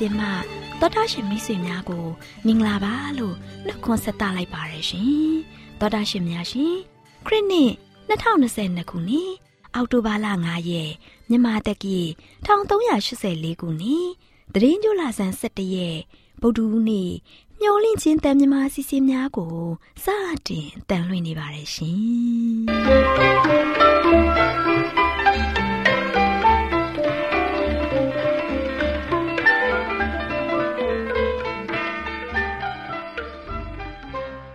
AWR မျော်လင့်ခြင်းတန်လွင့်အစီအစဉ်မှာတော်တာရှင်မိတ်ဆွေများကိုမင်္ဂလာပါလို့နှုတ်ခွန်းဆက်သလိုက်ပါရရှင်တော်တာရှင်များရှင်ခရစ်နှစ်2022ခုနှစ်အောက်တိုဘာလ9ရက်မြန်မာတက္ကီ1384ခုနှစ်တရင်ကျလာဆန်း17ရက်ဗုဒ္ဓဟူးနေ့မျော်လင့်ခြင်းတန်မြမာစီစဉ်များကိုစတင်တန်လွှင့်နေပါတယ်ရှင်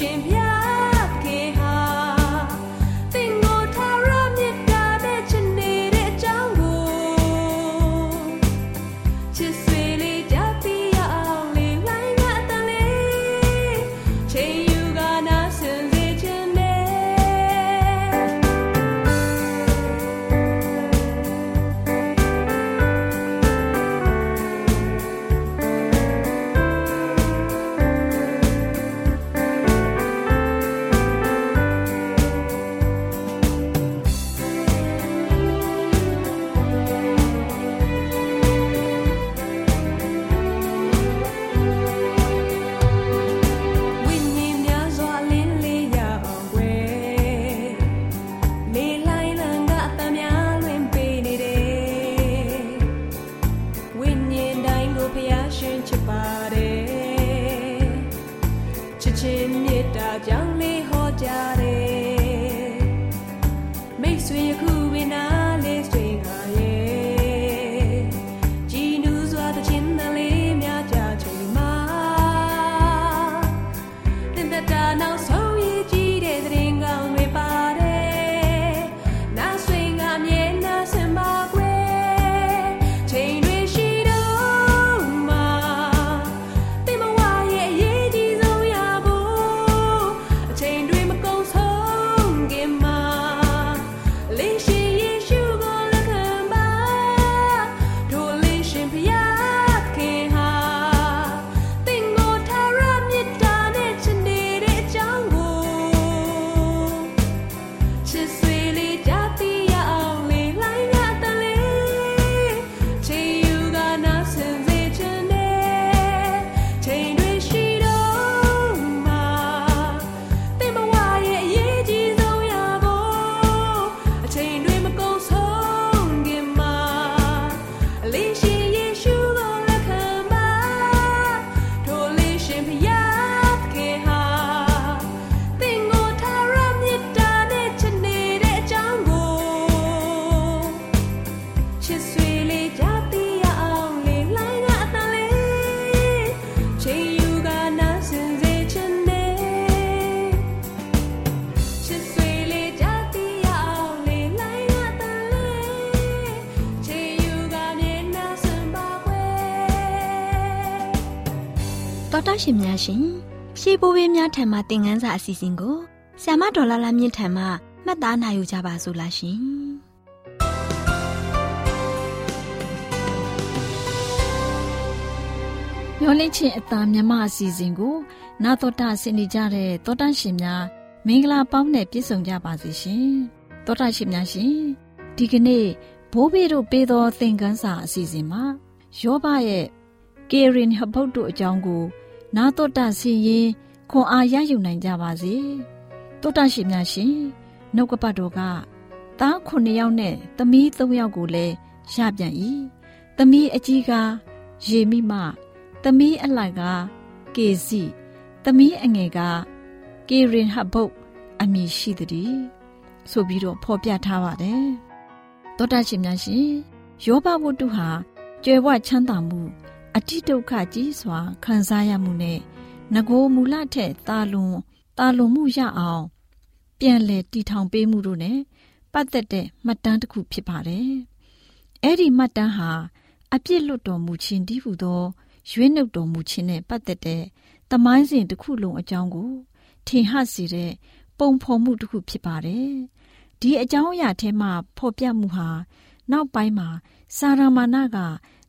ရှင်မြတ် တို့ဖျားရှင်ချစ်ပါတယ်ချစ်ချင်းမေတ္တာကြောင့်လေးဟောကြတယ်မိတ်ဆွေယခုဝိနာ များရှင်ရှေးဘိုးဘေးများထံမှသင်ခန်းစာအစီအစဉ်ကိုဆ iam ဒေါ်လာလာမြင့်ထံမှမှတ်သားနိုင်ယူကြပါစို့လားရှင်မျောလင့်ချင်းအသားမြမအစီအစဉ်ကိုနာတော်တာဆင်နေကြတဲ့တောတန့်ရှင်များမင်္ဂလာပေါင်းနဲ့ပြည့်စုံကြပါစေရှင်တောတန့်ရှင်များရှင်ဒီကနေ့ဘိုးဘေးတို့ပေးသောသင်ခန်းစာအစီအစဉ်မှာယောဘရဲ့ကေရင်ဟဘုတ်တို့အကြောင်းကို နာတော်တာဆင်ရင်ခွန်အားရယူနိုင်ကြပါစေတောတန့်ရှင်များရှင်နှုတ်ကပတ်တော်ကသားခုနှစ်ယောက်နဲ့သမီးသုံးယောက်ကိုလည်းရပြန်၏သမီးအကြီးကရေမိမသမီးအလိုက်ကကေစီသမီးအငယ်ကကေရင်ဟဘုတ်အမည်ရှိသည်ဆိုပြီးတော့ဖော်ပြထားပါတယ်သောတာရှင်များရှင်ယောဘဝတ္ထုဟာကျွယ်ဝချမ်းသာမှု အတိဒုက္ခကြီးစွာခံစားရမှုနဲ့ငကိုမူလထက်တာလွန်တာလွန်မှုရအောင် ပြန်လည်တည်ထောင်ပေးမှုတို့ ਨੇ ပတ်သက်တဲ့မှတ်တမ်းတစ်ခုဖြစ်ပါတယ်။အဲ့ဒီမှတ်တမ်းဟာအပြစ်လွတ်တော်မူခြင်းတည်းဟူသောရွေးနှုတ်တော်မူခြင်းနဲ့ပတ်သက်တဲ့တမိုင်းစဉ်တစ်ခုလုံးအကြောင်းကိုထင်ဟပ်စေတဲ့ပုံဖော်မှုတစ်ခုဖြစ်ပါတယ်။ဒီအကြောင်းအရာထဲမှာဖော်ပြမှုဟာနောက်ပိုင်းမှာစာရမဏက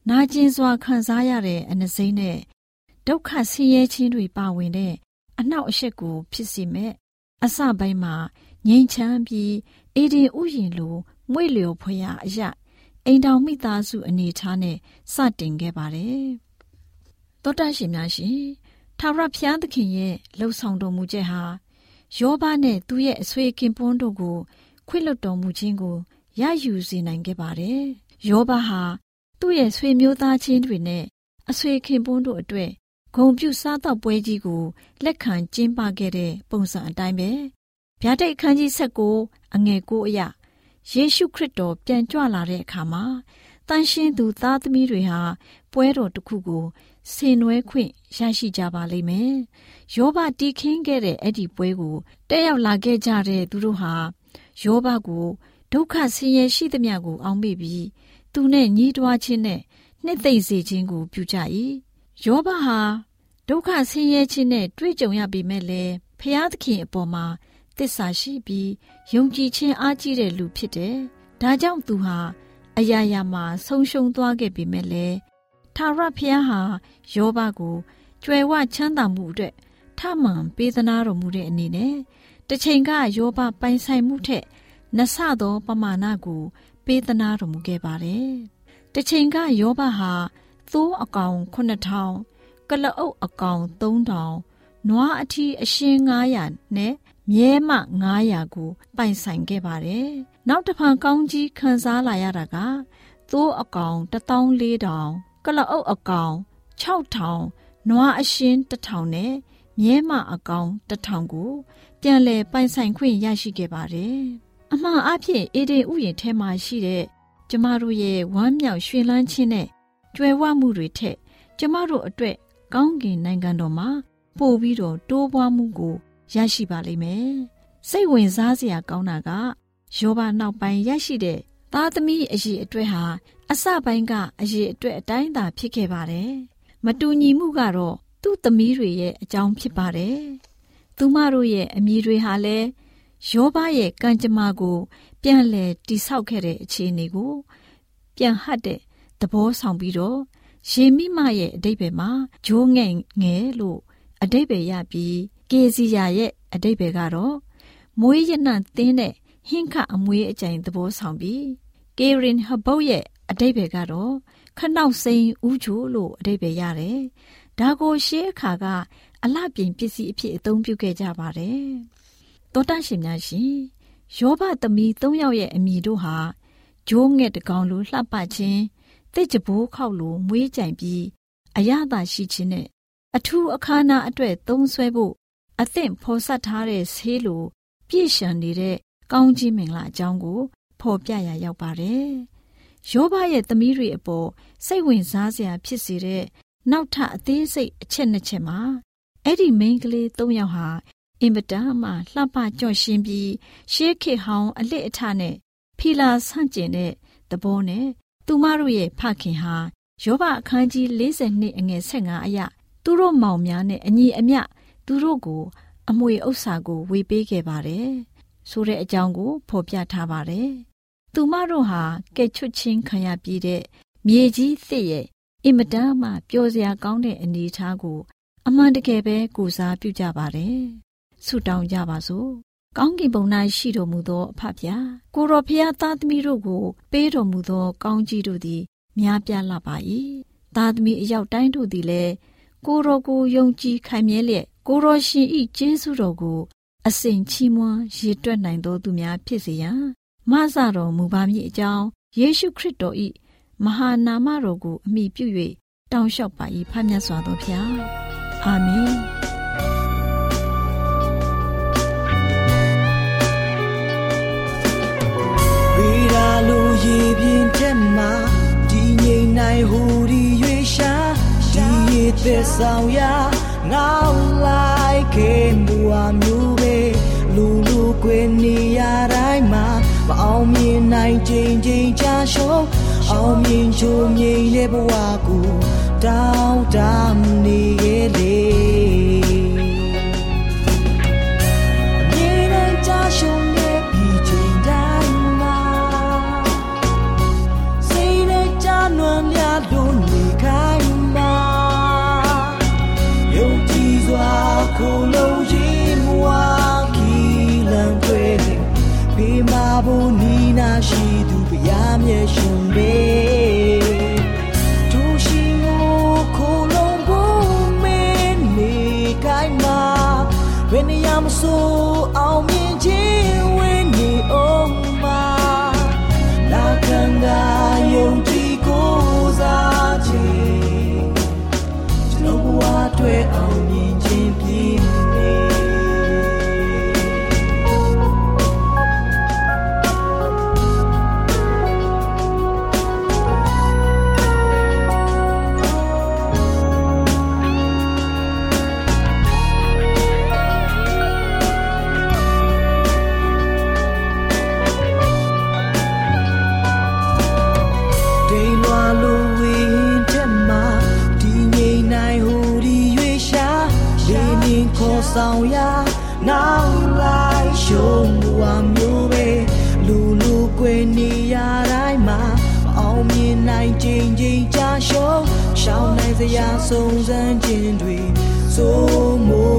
နာကျင်စွာခံစားရတဲ့အနစိမ့်နဲ့ဒုက္ခဆင်းရဲခြင်းတွေပါဝင်တဲ့အနောက်အရှက်ကိုဖြစ်စေမဲ့အစပိုင်းမှာငြိမ်ချမ်းပြီးအေဒီဥယျင်လိုမွေ့လျော်ဖွယ်ရာအရာအိမ်တော်မိသားစုအနေထားနဲ့စတင်ခဲ့ပါတယ်။သောတရှင်များရှင်ထာဝရဘုရားသခင်ရဲ့လှုပ်ဆောင်တော်မူချက်ဟာယောဘနဲ့သူ့ရဲ့အဆွေခင်ပွန်းတို့ကိုခွင့်လွှတ်တော်မူခြင်းကိုရယူစေနိုင်ခဲ့ပါတယ်။ယောဘဟာ သူ့ရဲ့ဆွေမျိုးသားချင်းတွေနဲ့အဆွေခင်ပွန်းတို့အတွက်ဂုံပြုစားတော့ပွဲကြီးကိုလက်ခံကျင်းပခဲ့တဲ့ပုံစံအတိုင်းပဲဗျာဒိတ်အခန်းကြီး16အငယ်9အရာယေရှုခရစ်တော်ပြန်ကြွလာတဲ့အခါမှာတန်ရှင်းသူသားသမီးတွေဟာပွဲတော်တစ်ခုကိုဆင်နွှဲခွင့်ရရှိကြပါလိမ့်မယ်။ယောဘတီးခင်းခဲ့တဲ့အဲ့ဒီပွဲကိုတက်ရောက်လာခဲ့ကြတဲ့သူတို့ဟာယောဘကိုဒုက္ခဆင်းရဲရှိသမျှကိုအောက်မေ့ပြီး သူနဲ့ညီးတွားခြင်းနဲ့နှစ်သိမ့်စေခြင်းကိုပြုကြ၏။ယောဘဟာဒုက္ခဆင်းရဲခြင်းနဲ့တွေ့ကြုံရပေမဲ့လည်းဖျားသခင်အပေါ်မှာသစ္စာရှိပြီးယုံကြည်ခြင်းအားကြီးတဲ့လူဖြစ်တယ်။ဒါကြောင့်သူဟာအရာရာမှာဆုံးရှုံးသွားခဲ့ပေမဲ့လည်းထာဝရဘုရားဟာယောဘကိုကြွယ်ဝချမ်းသာမှုအတွက်ထမှန်ပေးသနာတော်မူတဲ့အနေနဲ့တစ်ချိန်ကယောဘပိုင်ဆိုင်မှုထက်နှဆသောပမာဏကို ပေးသနာတော်မူခဲ့ပါတယ်။တစ်ချိန်ကယောဘဟာသိုးအကောင်9000ကလအုပ်အကောင်3000နွားအထီးအရှင်900နဲ့မြဲမ900ကိုပိုင်ဆိုင်ခဲ့ပါတယ်။နောက်တစ်ဖန်ကောင်းကြီးခံစားလာရတာကသိုးအကောင်14000ကလအုပ်အကောင်6000နွားအရှင်1000နဲ့မြဲမအကောင်1000ကိုပြန်လည်ပိုင်ဆိုင်ခွင့်ရရှိခဲ့ပါတယ်။ အမှားအဖြစ်အေဒင်ဥယျာဉ်ထဲမှာရှိတဲ့ကျမတို့ရဲ့ဝမ်းမြောက်ရွှင်လန်းခြင်းနဲ့ကြွယ်ဝမှုတွေထက် ကျမတို့အတွက်ကောင်းကင်နိုင်ငံတော်မှာပို့ပြီးတော့တိုးပွားမှုကိုရရှိပါလိမ့်မယ်။စိတ်ဝင်စားစရာကောင်းတာကယောဘနောက်ပိုင်းရရှိတဲ့သားသမီးအရေးအတွက်ဟာအစပိုင်းကအရေးအတွက်အတိုင်းသာဖြစ်ခဲ့ပါတယ်။မတူညီမှုကတော့သူ့သမီးတွေရဲ့အကြောင်းဖြစ်ပါတယ်။သူမတို့ရဲ့အမည်တွေဟာလည်း ယောဘရဲ့ကံကြမ္မာကို ပြန်လည်တိဆောက်ခဲ့တဲ့အခြေအနေကို ပြန်ဟတ်တဲ့သဘောဆောင်ပြီးတော့ယေမိမရဲ့အတိတ်ပဲမှာဂျိုးငဲ့ငယ်လို့အတိတ်ပဲရပြီးကေစီယာရဲ့အတိတ်ပဲကတော့မွေးရနံသင်းတဲ့ဟင်းခအမွေးအကြိမ်သဘောဆောင်ပြီးကေရင်ဟဘုတ်ရဲ့အတိတ်ပဲကတော့ခနောက်စိန်ဥချိုလို့အတိတ်ပဲရတယ်။ဒါကိုရှေးအခါကအလှပြင်ပစ္စည်းအဖြစ်အသုံးပြုခဲ့ကြပါတယ်။ သောတရှင်များရှင်ယောဘသမီး၃ယောက်ရဲ့အမိတို့ဟာဂျိုးငှက်တကောင်လိုလှပခြင်းတစ်ကြဘိုးခောက်လိုမွေးကြိုင်ပြီးအရသာရှိခြင်းနဲ့အထူးအခမ်းအနားအတွက်သုံးဆွဲဖို့အသင့်ဖော်ဆက်ထားတဲ့ဆေးလိုပြည့်ရှံနေတဲ့ကောင်းကြီးမင်္ဂလာအကြောင်းကို ဖော်ပြရရောက်ပါတယ်။ယောဘရဲ့သမီးတွေအပေါ်စိတ်ဝင်စားစရာဖြစ်စေတဲ့နောက်ထပ်အသေးစိတ်အချက်နှစ်ချက်မှာအဲ့ဒီမိန်းကလေး၃ယောက်ဟာ အင်မတန်မှလှပကြော့ရှင်းပြီးရှေးခေဟောင်းအလစ်အထနဲ့ဖီလာဆန့်ကျင်တဲ့သဘောနဲ့သူမတို့ရဲ့ဖခင်ဟာယောဘအခန်းကြီး42အငယ်15အရသူတို့မောင်များနဲ့အညီအမျှသူတို့ကိုအမွေဥစ္စာကိုဝေပေးခဲ့ပါတယ်ဆိုတဲ့အကြောင်းကိုဖော်ပြထားပါတယ်။သူမတို့ဟာကဲ့ချွတ်ချင်းခံရပြီးတဲ့မြေကြီးသစ်ရဲ့အင်မတန်မှပျော်စရာကောင်းတဲ့အနေအထားကို အမှန်တကယ်ပဲကိုစားပြုကြပါတယ်။ ဆုတောင်းကြပါစို့။ကောင်းကင်ဘုံ၌ရှိတော်မူသောအဖဖျားကိုတော်ဖျားသားသမီးတို့ကို ပေးတော်မူသော ကောင်းကြီးတို့သည်များပြားလာပါ၏။သားသမီးအယောက်တိုင်းတို့သည်လည်းကိုတော်ကိုယုံကြည်ခိုင်မြဲလျက်ကိုတော်ရှင်ဤကျေးဇူးတော်ကို အစဉ်ချီးမွမ်းရည်တွက်နိုင်သောသူများဖြစ်စေရန်မဆတော်မူပါမည်အကြောင်းယေရှုခရစ်တော်ဤမဟာနာမတော်ကိုအမိပြု၍တောင်းလျှောက်ပါ၏ဖခင်စွာသောဖျားအာမင် ရေပြင်းတဲ့မှာဒီငိမ့်နိုင်ဟူဒီရွေရှာဒီရေသက်ဆောင်ရာငေါလိုက်ခဲ့မူအမျိုးပဲလူလူကွယ်နေရတိုင်းမှာမအောင်မြင်နိုင်ချိန်ချိန်ချာရှုံးအောင်မြင်ချိုးမြိန်တဲ့ဘဝကိုတောင်းတနေရဲ့လေ င်းနိုင်စရာစုံစမ်းခြင်းတွေစိုးမိုး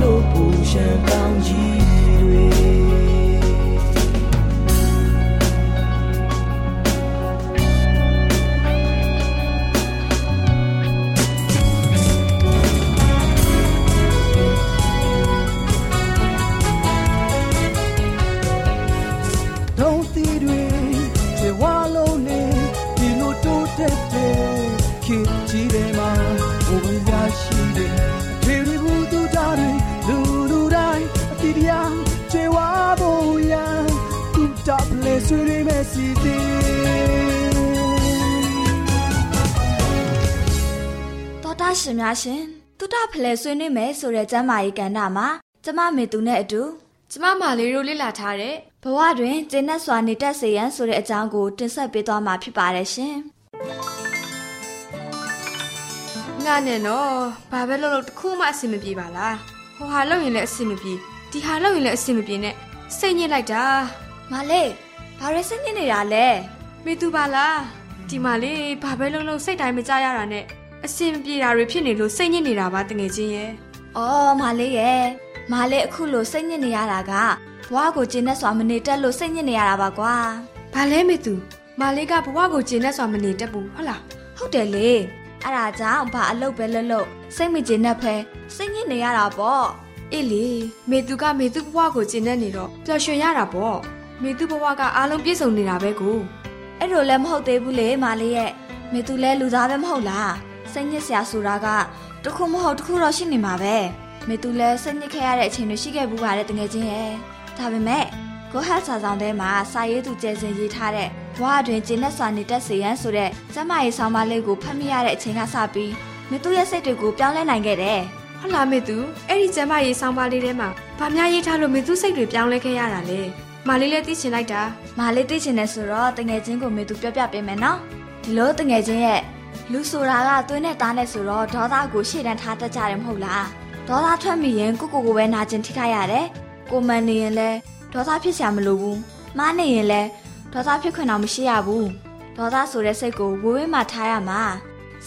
လို့ပူရှံကောင်းကြီး တာရှင်များရှင်တုဒဖလဲဆွေးနွေးမယ်ဆိုတဲ့ကျမ်းမာရေးကဏ္ဍမှာကျမမေသူနဲ့အတူကျမမာလေးတို့လေ့လာထားတဲ့ဘဝတွင်ကျင့်တဲ့စွာနေတတ်စေရန်ဆိုတဲ့အကြောင်းကိုတင်ဆက်ပေးသွားမှာဖြစ်ပါတယ်ရှင်ငါနဲ့နော်ဘာပဲလုပ်လို့တခုမှအဆင်မပြေပါလားဟိုဟာလုပ်ရင်လည်းအဆင်မပြေဒီဟာလုပ်ရင်လည်းအဆင်မပြေနဲ့စိတ်ညစ်လိုက်တာမလေးဘာရဲစိတ်ညစ်နေတာလဲမေသူပါလားဒီမှာလေဘာပဲလုပ်လို့စိတ်တိုင်းမကြရတာနဲ့ အဆင်မပြေတာတွေဖြစ်နေလို့စိတ်ညစ်နေတာပါတငယ်ချင်းရဲ့အော်မလေးရဲ့မလေးအခုလိုစိတ်ညစ်နေရတာကဘဝကိုကျင့်တဲ့စွာမနေတတ်လို့စိတ်ညစ်နေရတာပါကွာဘာလဲမေသူမလေးကဘဝကိုကျင်တဲ့စွာမနေတတ်ဘူးဟုတ်လားဟုတ်တယ်လေအဲ့ဒါကြောင့်ဘာအလုပ်ပဲလုပ်လို့စိတ်မကျင်တဲ့ဖဲစိတ်ညစ်နေရတာပေါ့အေးလေမေသူကမေသူဘဝကိုကျင်တဲ့နေတော့ပျော်ရွှင်ရတာပေါ့မေသူဘဝကအားလုံးပြည့်စုံနေတာပဲကိုအဲ့လိုလည်းမဟုတ်သေးဘူးလေမလေးရဲ့မေသူလဲလူသားပဲမဟုတ်လား စိတ်ညစ်စရာဆိုတာကတခုမဟုတ်တခုတော့ရှိနေမှာပဲမေသူလဲစိတ်ညစ်ခဲ့ရတဲ့အချိန်တွေရှိခဲ့ဘူးပါတယ်တကယ်ချင်းရဲ့ဒါပေမဲ့ကိုဟတ်စာဆောင်ထဲမှာစာရေးသူကျဲစင်ရေးထားတဲ့ဘဝအတွင်းကျင့်တဲ့စာနေတတ်စေရန်ဆိုတဲ့ကျမရေးဆောင်မလေးကိုဖတ်မိရတဲ့အချိန်ကစပြီးမေသူရဲ့စိတ်တွေကိုပြောင်းလဲနိုင်ခဲ့တယ်ဟုတ်လားမေသူအဲ့ဒီကျမ်းမရေးဆောင်းပါးလေးထဲမှာဗာများရေးထားလို့မေသူစိတ်တွေပြောင်းလဲခဲ့ရတာလေမလေးလည်းသိချင်လိုက်တာမာလေးသိချင်တယ်ဆိုတော့တငယ်ချင်းကိုမေသူပြောပြပေးမယ်နော်ဒီလိုတငယ်ချင်းရဲ့ လူဆိုတာကသွေးနဲ့သားနဲ့ဆိုတော့ဒေါသကိုရှေ့တန်းထားတတ်ကြတယ်မဟုတ်လားဒေါသထွက်မိရင်ကိုကိုကိုပဲနာကျင်ထိခိုက်ရတယ်ကိုမန်နေရင်လည်းဒေါသဖြစ်စရာမလိုဘူးမားနေရင်လည်းဒေါသဖြစ်ခွင့်တော့မရှိရဘူးဒေါသဆိုတဲ့စိတ်ကိုဝေးဝေးမှထားရမှာ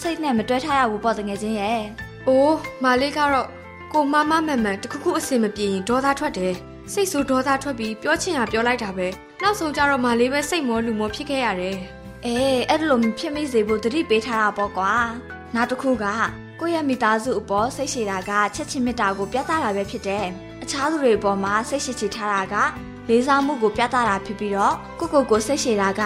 စိတ်နဲ့မတွဲထားရဘူးပေါ့တငယ်ချင်းရဲ့အိုးမလေးကတော့ကိုမမမှန်မှန်တခုခုအစင်မပြေရင်ဒေါသထွက်တယ်စိတ်ဆိုးဒေါသထွက်ပြီးပြောချင်ရပြောလိုက်တာပဲနောက်ဆုံးကျတော့မလေးပဲစိတ်မောလူမောဖြစ်ခဲ့ရတယ် အေးအဲ့လိုမဖြစ်မိစေဖို့တတိပေးထားတာပေါ့ကွာနောက်တစ်ခုကကိုယ့်ရဲ့မိသားစုအပေါ်စိတ်ရှည်တာကချက်ချင်းမေတ္တာကိုပြသတာပဲဖြစ်တယ်အခြားသူတွေအပေါ်မှာစိတ်ရှည်ချထားတာကလေးစားမှုကိုပြသတာဖြစ်ပြီးတော့ကိုကိုကိုစိတ်ရှည်တာက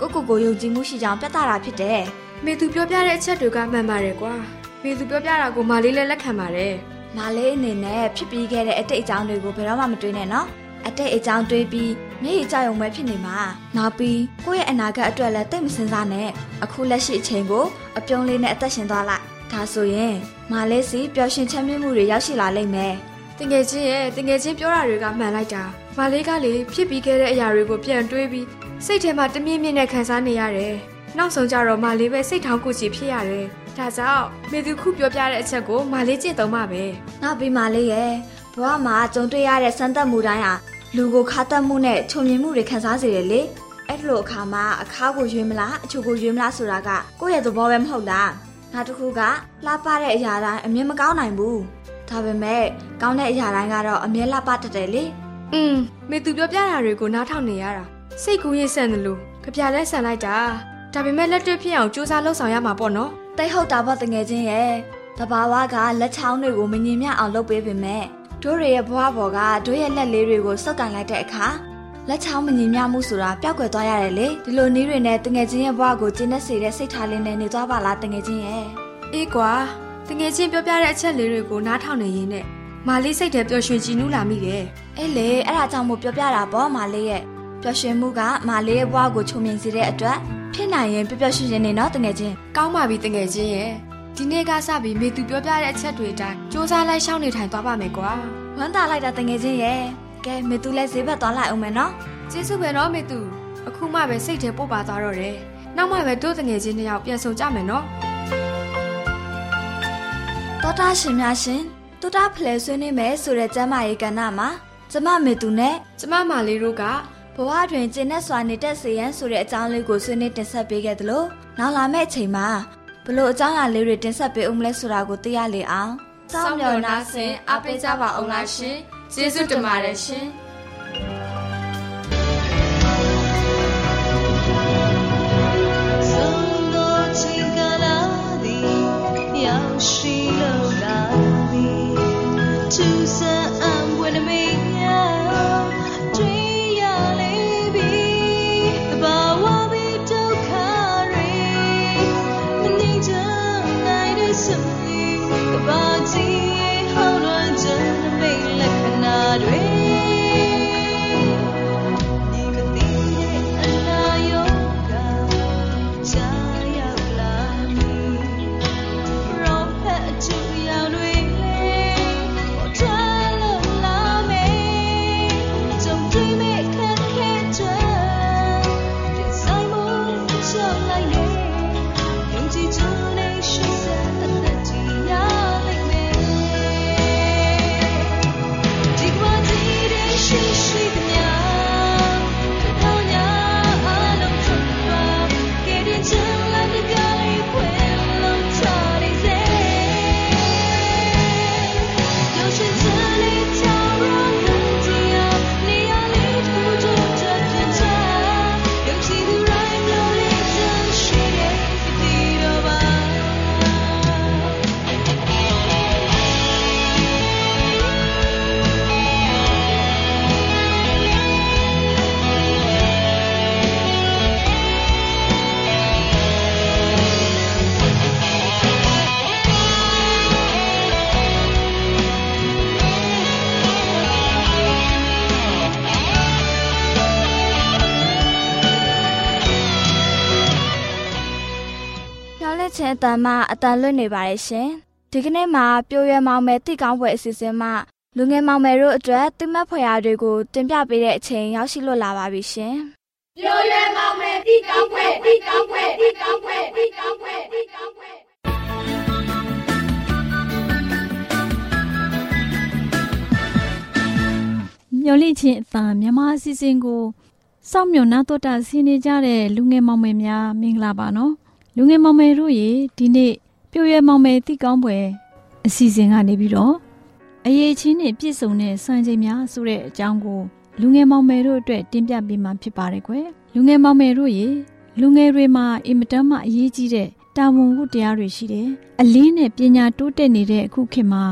ကိုကိုကိုယုံကြည်မှုရှိကြောင်းပြသတာဖြစ်တယ်မေသူပြောပြတဲ့အချက်တွေကမှန်ပါတယ်ကွာမေသူပြောပြတာကိုမလေးလည်းလက်ခံပါတယ်မလေးအနေနဲ့ဖြစ်ပြီးခဲ့တဲ့အတိတ်အကြောင်းတွေကိုဘယ်တော့မှမတွေးနဲ့နော်အတိတ်အကြောင်းတွေးပြီး မျက်ရည်ကျုံပဲဖြစ်နေမှာနောက်ပြီးကိုယ့်ရဲ့အနာဂတ်အတွက်လည်းတိတ်မစင်စားနဲ့အခုလက်ရှိအချိန်ကိုအပြုံးလေးနဲ့အသက်ရှင်သွားလိုက်ဒါဆိုရင်မလေးစီပျော်ရွှင်ချမ်းမြေ့မှုတွေရောက်ရှိလာလိမ့်မယ်တငယ်ချင်းရဲ့တငယ်ချင်းပြောတာတွေကမှန်လိုက်တာမလေးကလေဖြစ်ပြီးခဲ့တဲ့အရာတွေကိုပြန်တွေးပြီးစိတ်ထဲမှာတမြင့်မြင့်နဲ့ခံစားနေရတယ်နောက်ဆုံးကျတော့မလေးပဲစိတ်ထောင်ကိုချီဖြစ်ရတယ်ဒါကြောင့်မေသူခုပြောပြတဲ့အချက်ကိုမလေးကျင့်သုံးပါပဲနောက်ပြီးမလေးရဲ့ဘဝမှာကြုံတွေ့ရတဲ့စမ်းသပ်မှုတိုင်းဟာ လူကိုခါတက်မှုနဲ့ချုံမြင်မှုတွေခံစားစေတယ်လေအဲ့လိုအခါမှာအခါကိုရွေးမလားအချိုကိုရွေးမလားဆိုတာကကိုယ့်ရဲ့သဘောပဲမဟုတ်လားနောက်တစ်ခုကလှပတဲ့အရာတိုင်းအမြင်မကောင်းနိုင်ဘူးဒါပေမဲ့ကောင်းတဲ့အရာတိုင်းကတော့အမြဲလှပတတ်တယ်လေอืมမေသူပြောပြတာတွေကိုနားထောင်နေရတာစိတ်ကူးရေးဆန်တယ်လို့ကြပြလဲဆန်လိုက်တာဒါပေမဲ့လက်တွေ့ဖြစ်အောင်စူးစမ်းလှုပ်ဆောင်ရမှာပေါ့နော်တိတ်ဟုတ်တာပေါ့တငယ်ချင်းရဲ့တဘာဝကလက်ချောင်းတွေကိုမငြင်မြအောင်လုပ်ပေးပေမဲ့ တို့တွေရဲ့ဘဝပေါ်ကတို့ရဲ့လက်လေးတွေကိုစုပ်ကန်လိုက်တဲ့အခါလက်ချောင်းမငြင်မြမှုဆိုတာပျောက်ကွယ်သွားရတယ်လေဒီလိုနည်းတွေနဲ့တငယ်ချင်းရဲ့ဘဝကိုကျင်းနေစေတဲ့စိတ်ထားလေးနဲ့နေသွားပါလားတငယ်ချင်းရဲ့အေးကွာတငယ်ချင်းပြောပြတဲ့အချက်လေးတွေကိုနားထောင်နေရင်းနဲ့မာလေးစိတ်ထဲပျော်ရွှင်ကြည်နူးလာမိတယ်အဲ့လေအဲ့ဒါကြောင့်မို့ပြောပြတာပေါ့မာလေးရဲ့ပျော်ရွှင်မှုကမာလေးရဲ့ဘဝကိုချုံမြင်စေတဲ့အတွက်ဖြစ်နိုင်ရင်ပျော်ပျော်ရွှင်ရွှင်နေနော်တငယ်ချင်းကောင်းပါပြီတငယ်ချင်းရဲ့ ဒီနေ့ကစပြီးမေသူပြောပြတဲ့အချက်တွေအတိုင်းစူးစမ်းလိုက်ရှောင်းနေထိုင်သွားပါမယ်ကွာဝမ်းသာလိုက်တာတငယ်ချင်းရဲ့ကဲမေသူလည်းဈေးဘက်သွားလိုက်အောင်မယ်နော်ကျေးဇူးပဲနော်မေသူအခုမှပဲစိတ်ထဲပို့ပါသွားတော့တယ်နောက်မှပဲတို့တငယ်ချင်းနှစ်ယောက်ပြန်ဆုံကြမယ်နော်တောတာရှင်များရှင်တောတာဖလဲဆွေးနေမယ်ဆိုတဲ့ကျမ်းမာရေးကဏ္ဍမှာကျမမေသူနဲ့ကျမမာလေးတို့ကဘဝတွင်ကျင့်တဲ့စွာနေတတ်စေရန်ဆိုတဲ့အကြောင်းလေးကိုဆွေးနွေးတင်ဆက်ပေးခဲ့သလိုနောက်လာမယ့်အချိန်မှာ ဘလို့အကြောင်းအရာလေးတွေတင်ဆက်ပေးဦးမလဲဆိုတာကိုသိရလေအောင်စောင့်မျှော်နာဆင်အားပေးကြပါအောင်လားရှင်ကျေးဇူးတင်ပါတယ်ရှင် အတန်မှအတန်လွတ်နေပါတယ်ရှင်ဒီကနေ့မှာပြိုရွယ်မောင်မယ်တိကောင်းပွဲအစီအစဉ်မှာလူငယ်မောင်မယ်တို့အတွက်တိမတ်ဖွယ်ရာတွေကိုတင်ပြပေးတဲ့အချိန်ရောက်ရှိလို့လာပါပြီရှင်ပြိုရွယ်မောင်မယ်တိကောင်းပွဲတိကောင်းပွဲတိကောင်းပွဲတိကောင်းပွဲတိကောင်းပွဲမျော်လင့်ခြင်းအတန်မြမအစီအစဉ်ကိုစောင့်မျှော်နှတော်တာဆင်းနေကြတဲ့လူငယ်မောင်မယ်များမင်္ဂလာပါနော် လူငယ်မောင်မယ်တို့ရေဒီနေ့ပြိုရွယ်မောင်မယ်တိကောင်းပွဲအစီအစဉ်ကနေပြီးတော့အရေးချင်းနဲ့ပြည့်စုံတဲ့စံချိန်များဆိုတဲ့အကြောင်းကိုလူငယ်မောင်မယ်တို့အတွက်တင်ပြပေးမှာဖြစ်ပါတယ်ကွယ်လူငယ်မောင်မယ်တို့ရေလူငယ်တွေမှာအင်မတန်မှအရေးကြီးတဲ့တာဝန်ဝတ္တရားတွေရှိတယ်အလင်းနဲ့ပညာတိုးတက်နေတဲ့အခုခေတ်မှာ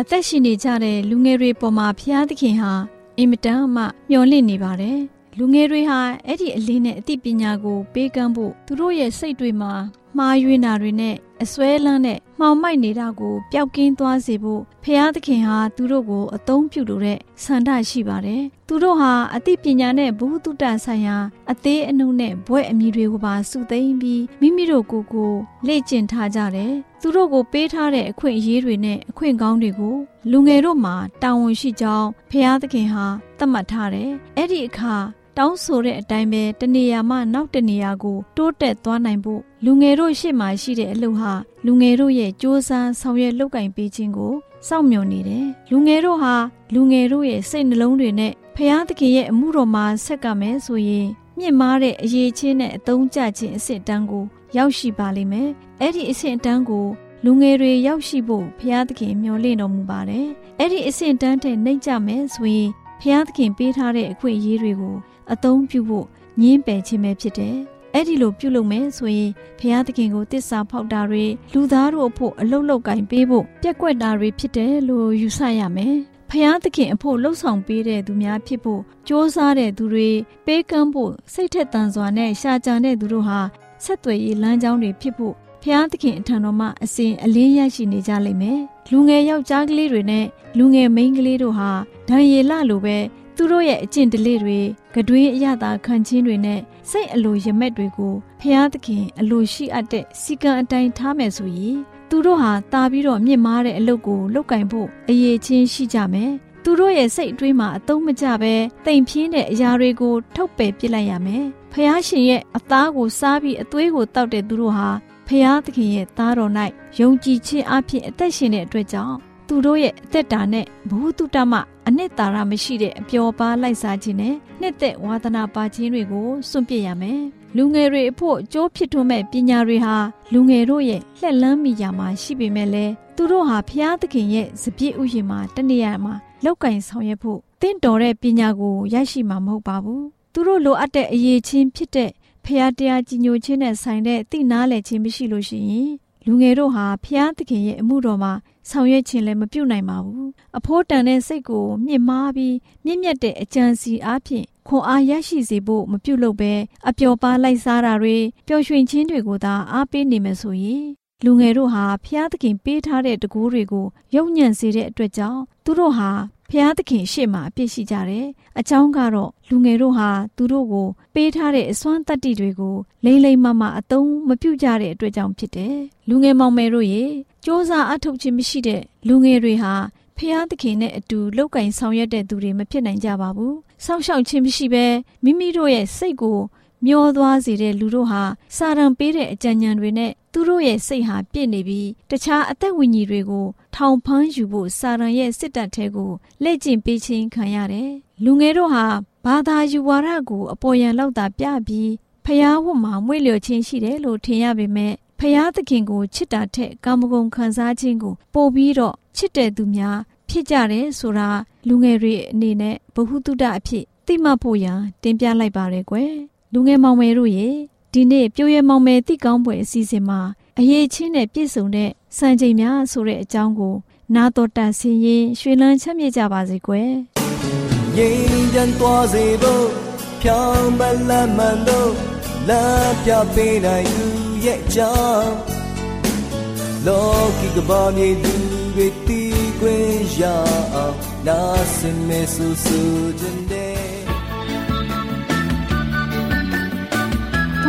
အသက်ရှင်နေကြတဲ့လူငယ်တွေပေါ်မှာဖျားသခင်ဟာအင်မတန်မှမျှော်လင့်နေပါတယ် လူငယ်တွေဟာအဲ့ဒီအလင်းနဲ့အသိပညာကို ပေးကမ်းဖို့သူတို့ရဲ့စိတ်တွေမှာ မှားယွင်းတာတွေနဲ့အစွဲလန်းနဲ့မှောင်မိုက်နေတာကိုပျောက်ကင်းသွားစေဖို့ဖျားသခင်ဟာသူတို့ကိုအသုံးပြုလိုတဲ့ဆန္ဒရှိပါတယ်။သူတို့ဟာအသိပညာနဲ့ဘုဟုတုတဆိုင်ရာအသေးအနှုတ်နဲ့ဘွဲ့အမည်တွေကိုပါစုသိမ်းပြီးမိမိတို့ကိုယ်ကိုလေ့ကျင့်ထားကြတယ်။သူတို့ကိုပေးထားတဲ့အခွင့်အရေးတွေနဲ့အခွင့်ကောင်းတွေကိုလူငယ်တို့မှာတာဝန်ရှိကြောင်းဖျားသခင်ဟာသတ်မှတ်ထားတယ်။အဲ့ဒီအခါ တောင်းဆိုတဲ့အတိုင်းပဲတနေရာမှနောက်တနေရာကို တိုးတက်သွားနိုင်ဖို့လူငယ်တို့ရှေ့မှာရှိတဲ့အလုပ်ဟာလူငယ်တို့ရဲ့စ조사ဆောင်ရွက်လုပ်ကင်ပေးခြင်းကိုစောင့်မျှော်နေတယ်လူငယ်တို့ဟာလူငယ်တို့ရဲ့စိတ်နှလုံးတွေနဲ့ဖျားသခင်ရဲ့အမှုတော်မှာဆက်ကမယ်ဆိုရင်မြင့်မားတဲ့အရေးချင်းနဲ့အသုံးကျခြင်းအဆင့်တန်းကိုရောက်ရှိပါလိမ့်မယ်အဲ့ဒီအဆင့်တန်းကိုလူငယ်တွေရောက်ရှိဖို့ဖျားသခင်မျှော်လင့်တော်မူပါတယ်အဲ့ဒီအဆင့်တန်းထက်နှိမ့်ကြမယ်ဆိုရင်ဖျားသခင်ပေးထားတဲ့အခွင့်အရေးတွေကို အသုံးပြုဖို့ညင်းပယ်ခြင်းပဲဖြစ်တယ်။အဲ့ဒီလိုပြုလုပ်မယ်ဆိုရင်ဖျားသခင်ကိုတစ္ဆာဖောက်တာတွေလူသားတို့အဖို့အလုတ်လောက်ကင်ပေးဖို့ပြက်ကွက်တာတွေဖြစ်တယ်လို့ယူဆရမယ်။ဖျားသခင်အဖို့လှုပ်ဆောင်ပေးတဲ့သူများဖြစ်ဖို့ကြိုးစားတဲ့သူတွေပေးကမ်းဖို့စိတ်ထက်သန်စွာနဲ့ရှာကြံတဲ့သူတို့ဟာဆက်သွယ်ရေးလမ်းကြောင်းတွေဖြစ်ဖို့ဖျားသခင်အထံတော်မှာအစဉ်အလင်းရရှိနေကြလိမ့်မယ်။လူငယ်ယောက်ျားကလေးတွေနဲ့လူငယ်မိန်းကလေးတို့ဟာဒံရည်လလိုပဲ သူတို့ရဲ့အကျင့်ဓလေ့တွေကတွင်းအရသာခံချင်းတွေနဲ့စိတ်အလိုရမက်တွေကိုဖျားသခင်အလိုရှိအပ်တဲ့စီကံအတိုင်းထားမယ်ဆိုရင်သူတို့ဟာတာပြီးတော့မြင့်မားတဲ့အလုပ်ကိုလုပ်ကင်ဖို့အရေးချင်းရှိကြမယ်။သူတို့ရဲ့စိတ်အတွင်းမှာအသုံးမကျပဲတိမ်ပြင်းတဲ့အရာတွေကိုထုတ်ပယ်ပစ်လိုက်ရမယ်။ဖျားရှင်ရဲ့အသားကိုစားပြီးအသွေးကိုတောက်တဲ့သူတို့ဟာဖျားသခင်ရဲ့သားတော်၌ယုံကြည်ခြင်းအဖြစ်အသက်ရှင်တဲ့အတွက်ကြောင့်သူတို့ရဲ့အသက်တာနဲ့ဘ ഹു တုတမအနှစ်သာရမရှိတဲ့အပျော်ပါလိုက်စားခြင်းနဲ့နှစ်သက်ဝါသနာပါခြင်းတွေကိုစွန့်ပစ်ရမယ်။လူငယ်တွေအဖို့ကြိုးဖြစ်ထွန်းမဲ့ပညာတွေဟာလူငယ်တို့ရဲ့လှက်လန်းမိရာမှာရှိပေမဲ့လည်းသူတို့ဟာဖျားသခင်ရဲ့စပြည့်ဥယျာဉ်မှာတနေရာမှာလောက်ကင်ဆောင်ရွက်ဖို့တင့်တော်တဲ့ပညာကိုရရှိမှာမဟုတ်ပါဘူး။သူတို့လိုအပ်တဲ့အရေးချင်းဖြစ်တဲ့ဖျားတရားကြီးညိုခြင်းနဲ့ဆိုင်တဲ့သိနာလေခြင်းမရှိလို့ရှိရင် လူငယ်တို့ဟာဖျားသခင်ရဲ့အမှုတော်မှာဆောင်ရွက်ခြင်းလည်းမပြုနိုင်ပါဘူးအဖိုးတန်တဲ့စိတ်ကိုမြင့်မားပြီးမြင့်မြတ်တဲ့အကြံစီအားဖြင့်ခွန်အားရရှိစေဖို့မပြုလုပ်ဘဲအပျော်ပါလိုက်စားတာတွေပျော်ရွှင်ခြင်းတွေကိုသာအားပေးနေမယ်ဆိုရင်လူငယ်တို့ဟာဖျားသခင်ပေးထားတဲ့တကူးတွေကိုယုံညံ့စေတဲ့အတွက်ကြောင့်သူတို့ဟာ ဖျားသခင်ရှေ့မှာအပြစ်ရှိကြတယ်။အကြောင်းကတော့လူငယ်တို့ဟာသူတို့ကိုပေးထားတဲ့အစွမ်းတတ္တိတွေကိုလိမ့်လိမ့်မမအသုံးမပြုကြတဲ့အတွက်ကြောင့်ဖြစ်တယ်။လူငယ်မောင်မယ်တို့ရေစ조사အထုတ်ခြင်းမရှိတဲ့လူငယ်တွေဟာဖျားသခင်နဲ့အတူလောက်ကင်ဆောင်ရွက်တဲ့သူတွေမဖြစ်နိုင်ကြပါဘူး။စောင့်ရှောက်ခြင်းမရှိဘဲမိမိတို့ရဲ့စိတ်ကို မျောသွားစေတဲ့လူတို့ဟာစာရန်ပေးတဲ့အကြံဉာဏ်တွေနဲ့သူတို့ရဲ့စိတ်ဟာပြည့်နေပြီးတခြားအသက်ဝိညာဉ်တွေကိုထောင်ဖမ်းယူဖို့စာရန်ရဲ့စစ်တပ်ထဲကိုလက်ကျင့်ပေးခြင်းခံရတယ်။လူငယ်တို့ဟာဘာသာယူဝါဒကိုအပေါ်ယံလောက်သာပြပြီးဖျားဝတ်မှာမွေ့လျော်ခြင်းရှိတယ်လို့ထင်ရပေမဲ့ဖျားသခင်ကိုချစ်တာထက်ကာမဂုဏ်ခံစားခြင်းကိုပို့ပြီးတော့ချစ်တဲ့သူများဖြစ်ကြတယ်ဆိုတာလူငယ်တွေအနေနဲ့ဘ ഹു တုဒအဖြစ်သိမှတ်ဖို့ရန်တင်ပြလိုက်ပါရယ်ကွယ် လူငယ်မောင်မယ်တို့ရေဒီနေ့ပြိုးရဲမောင်မယ်တိကောင်းပွဲအစီအစဉ်မှာအရေးချင်းနဲ့ပြည့်စုံတဲ့စံချိန်များဆိုတဲ့အကြောင်းကို နာတော်တန်ဆင်ရင်ရွှေလန်းချမ်းမြေ့ကြပါစေကွယ်ငြိမ်းချမ်းသွားစေဖို့ဖြောင်းမလမ်းမှန်တို့လမ်းပြပေးနိုင်သူရဲ့အကြောင်းလောကီကဘာမြေလူတွေတီးခွင့်ရအောင်နာစင်မဲဆူဆူ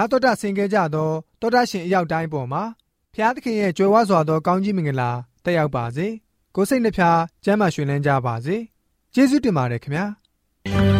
နာတော်တာဆင် गे ကြတော့တောတာရှင်အရောက်တိုင်းပေါ်မှာဖျားသခင်ရဲ့ကြွယ်ဝစွာသောကောင်းကြီးမင်္ဂလာတက်ရောက်ပါစေကိုစိတ်နှဖျားစမ်းမွှေလန်းကြပါစေကျေးဇူးတင်ပါတယ်ခင်ဗျာ